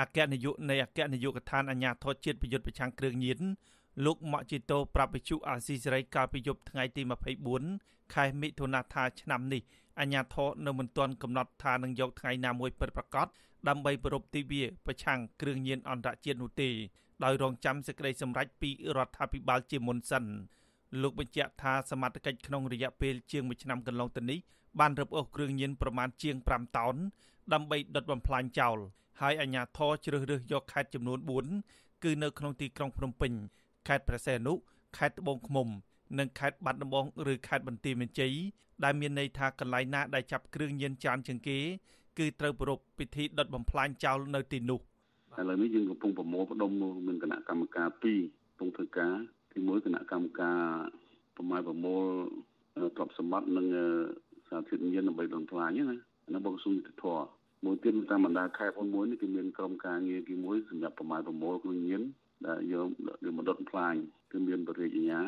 អគ្គនាយកនៃអគ្គនាយកដ្ឋានអាជ្ញាធរជាតិប្រយុទ្ធប្រឆាំងគ្រឿងញៀនលោកម៉ាក់ជីតូប្រាប់វិទ្យុអាស៊ីសេរីកាលពីយប់ថ្ងៃទី24ខែមិថុនាថាឆ្នាំនេះអាជ្ញាធរនៅមិនទាន់កំណត់ថានឹងយកថ្ងៃណាមួយពិតប្រាកដដើម្បីប្រពៃទិវាប្រឆាំងគ្រឿងញៀនអន្តរជាតិនោះទេដោយរងចាំសេចក្តីសម្រេចពីរដ្ឋាភិបាលជាមុនសិនលោកបញ្ជាក់ថាសមត្ថកិច្ចក្នុងរយៈពេលជាង1ឆ្នាំកន្លងទៅនេះបានរឹបអូសគ្រឿងញៀនប្រមាណជាង5តោនដើម្បីដុតបំផ្លាញចោល ហើយអាជ្ញាធរជ្រើសរើសយកខេត្តចំនួន4គឺនៅក្នុងទីក្រុងភ្នំពេញខេត្តព្រះសីហនុខេត្តត្បូងឃ្មុំ និងខេត្តបាត់ដំបងឬខេត្តបន្ទាយមានជ័យដែលមានន័យថាកន្លែងណាដែលចាប់គ្រឿងញៀនច្រើនជាងគេ គឺត្រូវប្រារព្ធពិធីដុតបំផ្លាញចោលនៅទីនោះឥឡូវនេះយើងកំពុងប្រមូលផ្ដុំមានគណៈកម្មការ2កំពុងធ្វើការទី1គណៈកម្មការប្រមាណប្រមូលទ្រព្យសម្បត្តិនិងសារធាតុញៀនដើម្បីដុតផ្លាញណានៅបកសុំយុទ្ធធរ មួយទៀតតាមបណ្ដាខេត្តផងមួយនេះគឺមានក្រុមការងារគេមួយសម្រាប់ប្រមាណប្រមូលគ្រឿងញៀនដែលយកយកមកដុតផ្លាញគឺមានបរិយាញ្ញា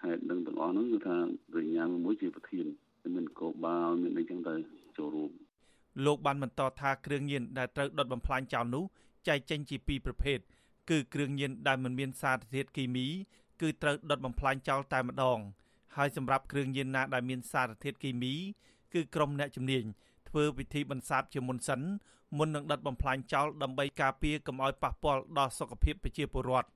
ខេត្តនឹងទាំងអស់ហ្នឹងគឺថាបរិញ្ញាមួយជាប្រធានមានកោបាលមានអីចឹងទៅចូលរួមលោកបានបន្តថាគ្រឿងញៀនដែលត្រូវដុតបំផ្លាញចោលនោះចែកចេញជាពីរប្រភេទគឺគ្រឿងញៀនដែលមិនមានសារធាតុគីមីគឺត្រូវដុតបំផ្លាញចោលតែម្ដងហើយសម្រាប់គ្រឿងញៀនណាដែលមានសារធាតុគីមី គឺក្រុមអ្នកជំនាញ ធ្វើពិធីបន្សាបជាមុនសិនមុននឹងដុតបំផ្លាញចោលដើម្បីការពារកុំឲ្យប៉ះពាល់ដល់សុខភាពប្រជាពលរដ្ឋ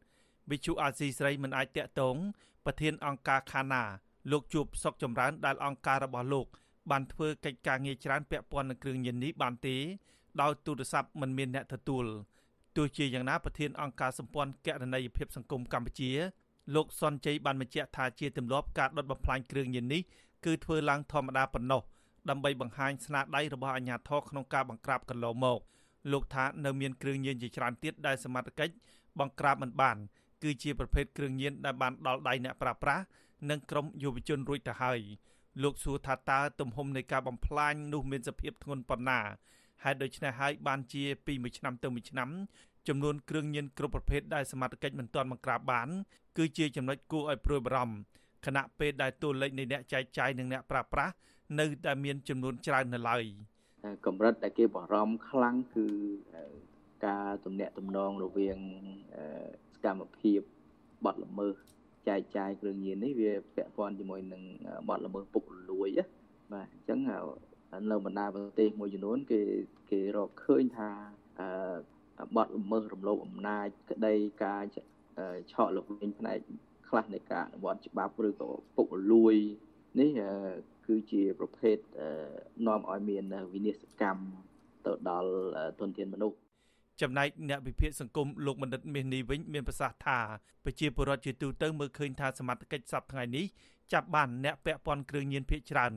វិទ្យុអាស៊ីស្រីមិនអាចតាក់ទងប្រធានអង្គការខាណាលោកជួបសុកចម្រើនដែលអង្គការរបស់លោក បានធ្វើកិច្ចការងារច្រើនពាក់ព័ន្ធនឹងគ្រឿងញៀននេះបានទេដោយទូរស័ព្ទមិនមានអ្នកទទួលទោះជាយ៉ាងណាប្រធានអង្គការសម្ព័ន្ធកណន័យភាពសង្គមកម្ពុជា លោកសុនជ័យបានបញ្ជាក់ថាជាទម្លាប់ការដុតបំផ្លាញគ្រឿងញៀននេះគឺធ្វើឡើងធម្មតាប៉ុណ្ណោះ ដើម្បីបង្ហាញស្នាដៃរបស់អាជ្ញាធរក្នុងការបង្ក្រាបកន្លងមកលោកថានៅមានគ្រឿងញៀនជាច្រើនទៀតដែលសមត្ថកិច្ចបង្ក្រាបមិនបាន គឺជាប្រភេទគ្រឿងញៀនដែលបានដល់ដៃអ្នកប្រាស្រ័យនិងក្រុមយុវជនរួចទៅហើយលោកសួរថាតើទំហំនៃការបំផ្លាញនោះមានសភាពធ្ងន់ប៉ុណ្ណាហេតុដូច្នេះហើយបានជាពីមួយឆ្នាំទៅមួយឆ្នាំចំនួនគ្រឿងញៀនគ្រប់ប្រភេទដែលសមត្ថកិច្ចមិនទាន់បង្ក្រាបបាន គឺជាចំណុចគួរឲ្យព្រួយបារម្ភខណៈពេលដែលតួលេខនៃអ្នកចែកចាយនិងអ្នកប្រើប្រាស់ នៅតែមានចំនួនច្រើននៅឡើយកម្រិតដែលគេបារម្ភខ្លាំងគឺការទំនាក់ទំនងរវាងសកម្មភាពបទល្មើសចែកចាយគ្រឿងញៀននេះវាពាក់ព័ន្ធជាមួយនឹងបទល្មើសពុករលួយបាទអញ្ចឹងនៅបណ្ដាប្រទេសមួយចំនួនគេគេរកឃើញថាបទល្មើសរំលោភអំណាចក្តីការឆក់លុបលេងផ្នែកខ្លះនៃការអនុវត្តច្បាប់ឬក៏ពុករលួយនេះ គឺជាប្រភេទនាំឲ្យមានវិនិស្សកម្មទៅដល់ទុនធានមនុស្សចំណែកអ្នកវិភាគសង្គមលោកបណ្ឌិតមាសនេះវិញមានប្រសាសន៍ថាប្រជាពលរដ្ឋជាទូទៅមើលឃើញថាសមត្ថកិច្ចសប្តាហ៍ថ្ងៃនេះចាប់បានអ្នកពាក់ព័ន្ធគ្រឿងញៀនភ ieck ច្រើន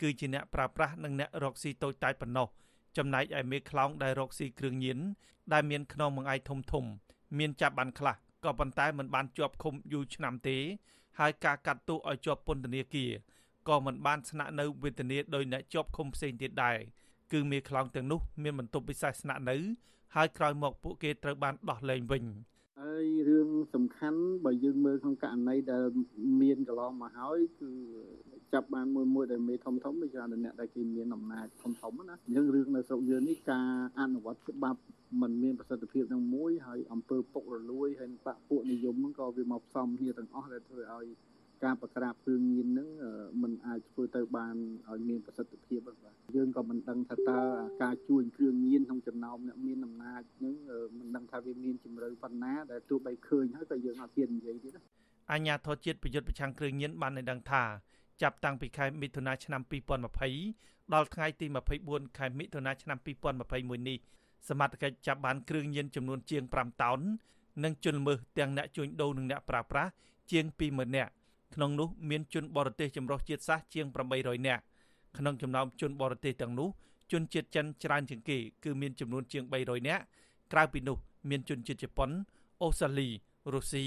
គឺជាអ្នកប្រើប្រាស់និងអ្នករកស៊ីតូចតាចប៉ុណ្ណោះចំណែកឯមេខ្លោងដែលរកស៊ីគ្រឿងញៀនដែលមានខ្នងមួយឯធំធំ មានចាប់បានខ្លះក៏ប៉ុន្តែមិនបានជាប់ឃុំយូរឆ្នាំទេ ហើយការកាត់ទោសឲ្យជាប់ពន្ធនាគារ ក៏មិនបានស្នាក់នៅវេទនាដោយអ្នកជាប់ឃុំផ្សេងទៀតដែរគឺមេខ្លោងទាំងនោះមានបន្ទប់ពិសេសស្នាក់នៅហើយក្រោយមកពួកគេត្រូវបានដោះលែងវិញហើយរឿងសំខាន់បើយើងមើលក្នុងករណីដែលមានកន្លងមកហើយគឺចាប់បានមួយមួយដែលមេធំធំដូចជាអ្នកដែលគេមានអំណាចធំធំណាអញ្ចឹងរឿងនៅស្រុកយើងនេះការអនុវត្តច្បាប់มันមានប្រសិទ្ធភាពនឹងមួយហើយអង្គើពុករលួយហើយបពពួកនិយមហ្នឹងក៏វាមកផ្សំគ្នាទាំងអស់ដែលធ្វើឲ្យ ការប្រក្រាបគ្រឿងញៀនហ្នឹងมันអាចធ្វើទៅបានឲ្យមានប្រសិទ្ធភាពបាទយើងក៏មិនដឹងថាតើការជួញគ្រឿងញៀនក្នុងចំណោមអ្នកមានអំណាចហ្នឹងមិនដឹងថាវាមានជំរឿប៉ុណ្ណាដែលទោះបីឃើញហើយក៏យើងអត់ហ៊ាននិយាយទៀតណាអញ្ញាធរជាតិប្រយុទ្ធប្រឆាំងគ្រឿងញៀនបានឲ្យដឹងថាចាប់តាំងពីខែមិថុនាឆ្នាំ2020ដល់ថ្ងៃទី24ខែមិថុនាឆ្នាំ2021នេះសមត្ថកិច្ចចាប់បានគ្រឿងញៀនចំនួនជាង5តោននិងជនល្មើសទាំងអ្នកជួញដូរនិងអ្នកប្រើប្រាស់ជាង20000នាក់ ក្នុងនោះមានជនបរទេសចម្រុះជាតិសាសន៍ជាង800នាក់ក្នុងចំណោមជនបរទេសទាំងនោះជនជាតិចិនច្រើនជាងគេគឺមានចំនួនជាង300នាក់ក្រៅពីនោះមានជនជាតិជប៉ុនអូស្ត្រាលីរុស្ស៊ី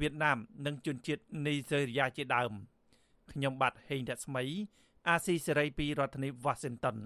វៀតណាមនិងជនជាតិនីហ្សេរីយ៉ាជាដើមខ្ញុំបាទហេងរស្មី អាស៊ីសេរីពីរដ្ឋធានី Washington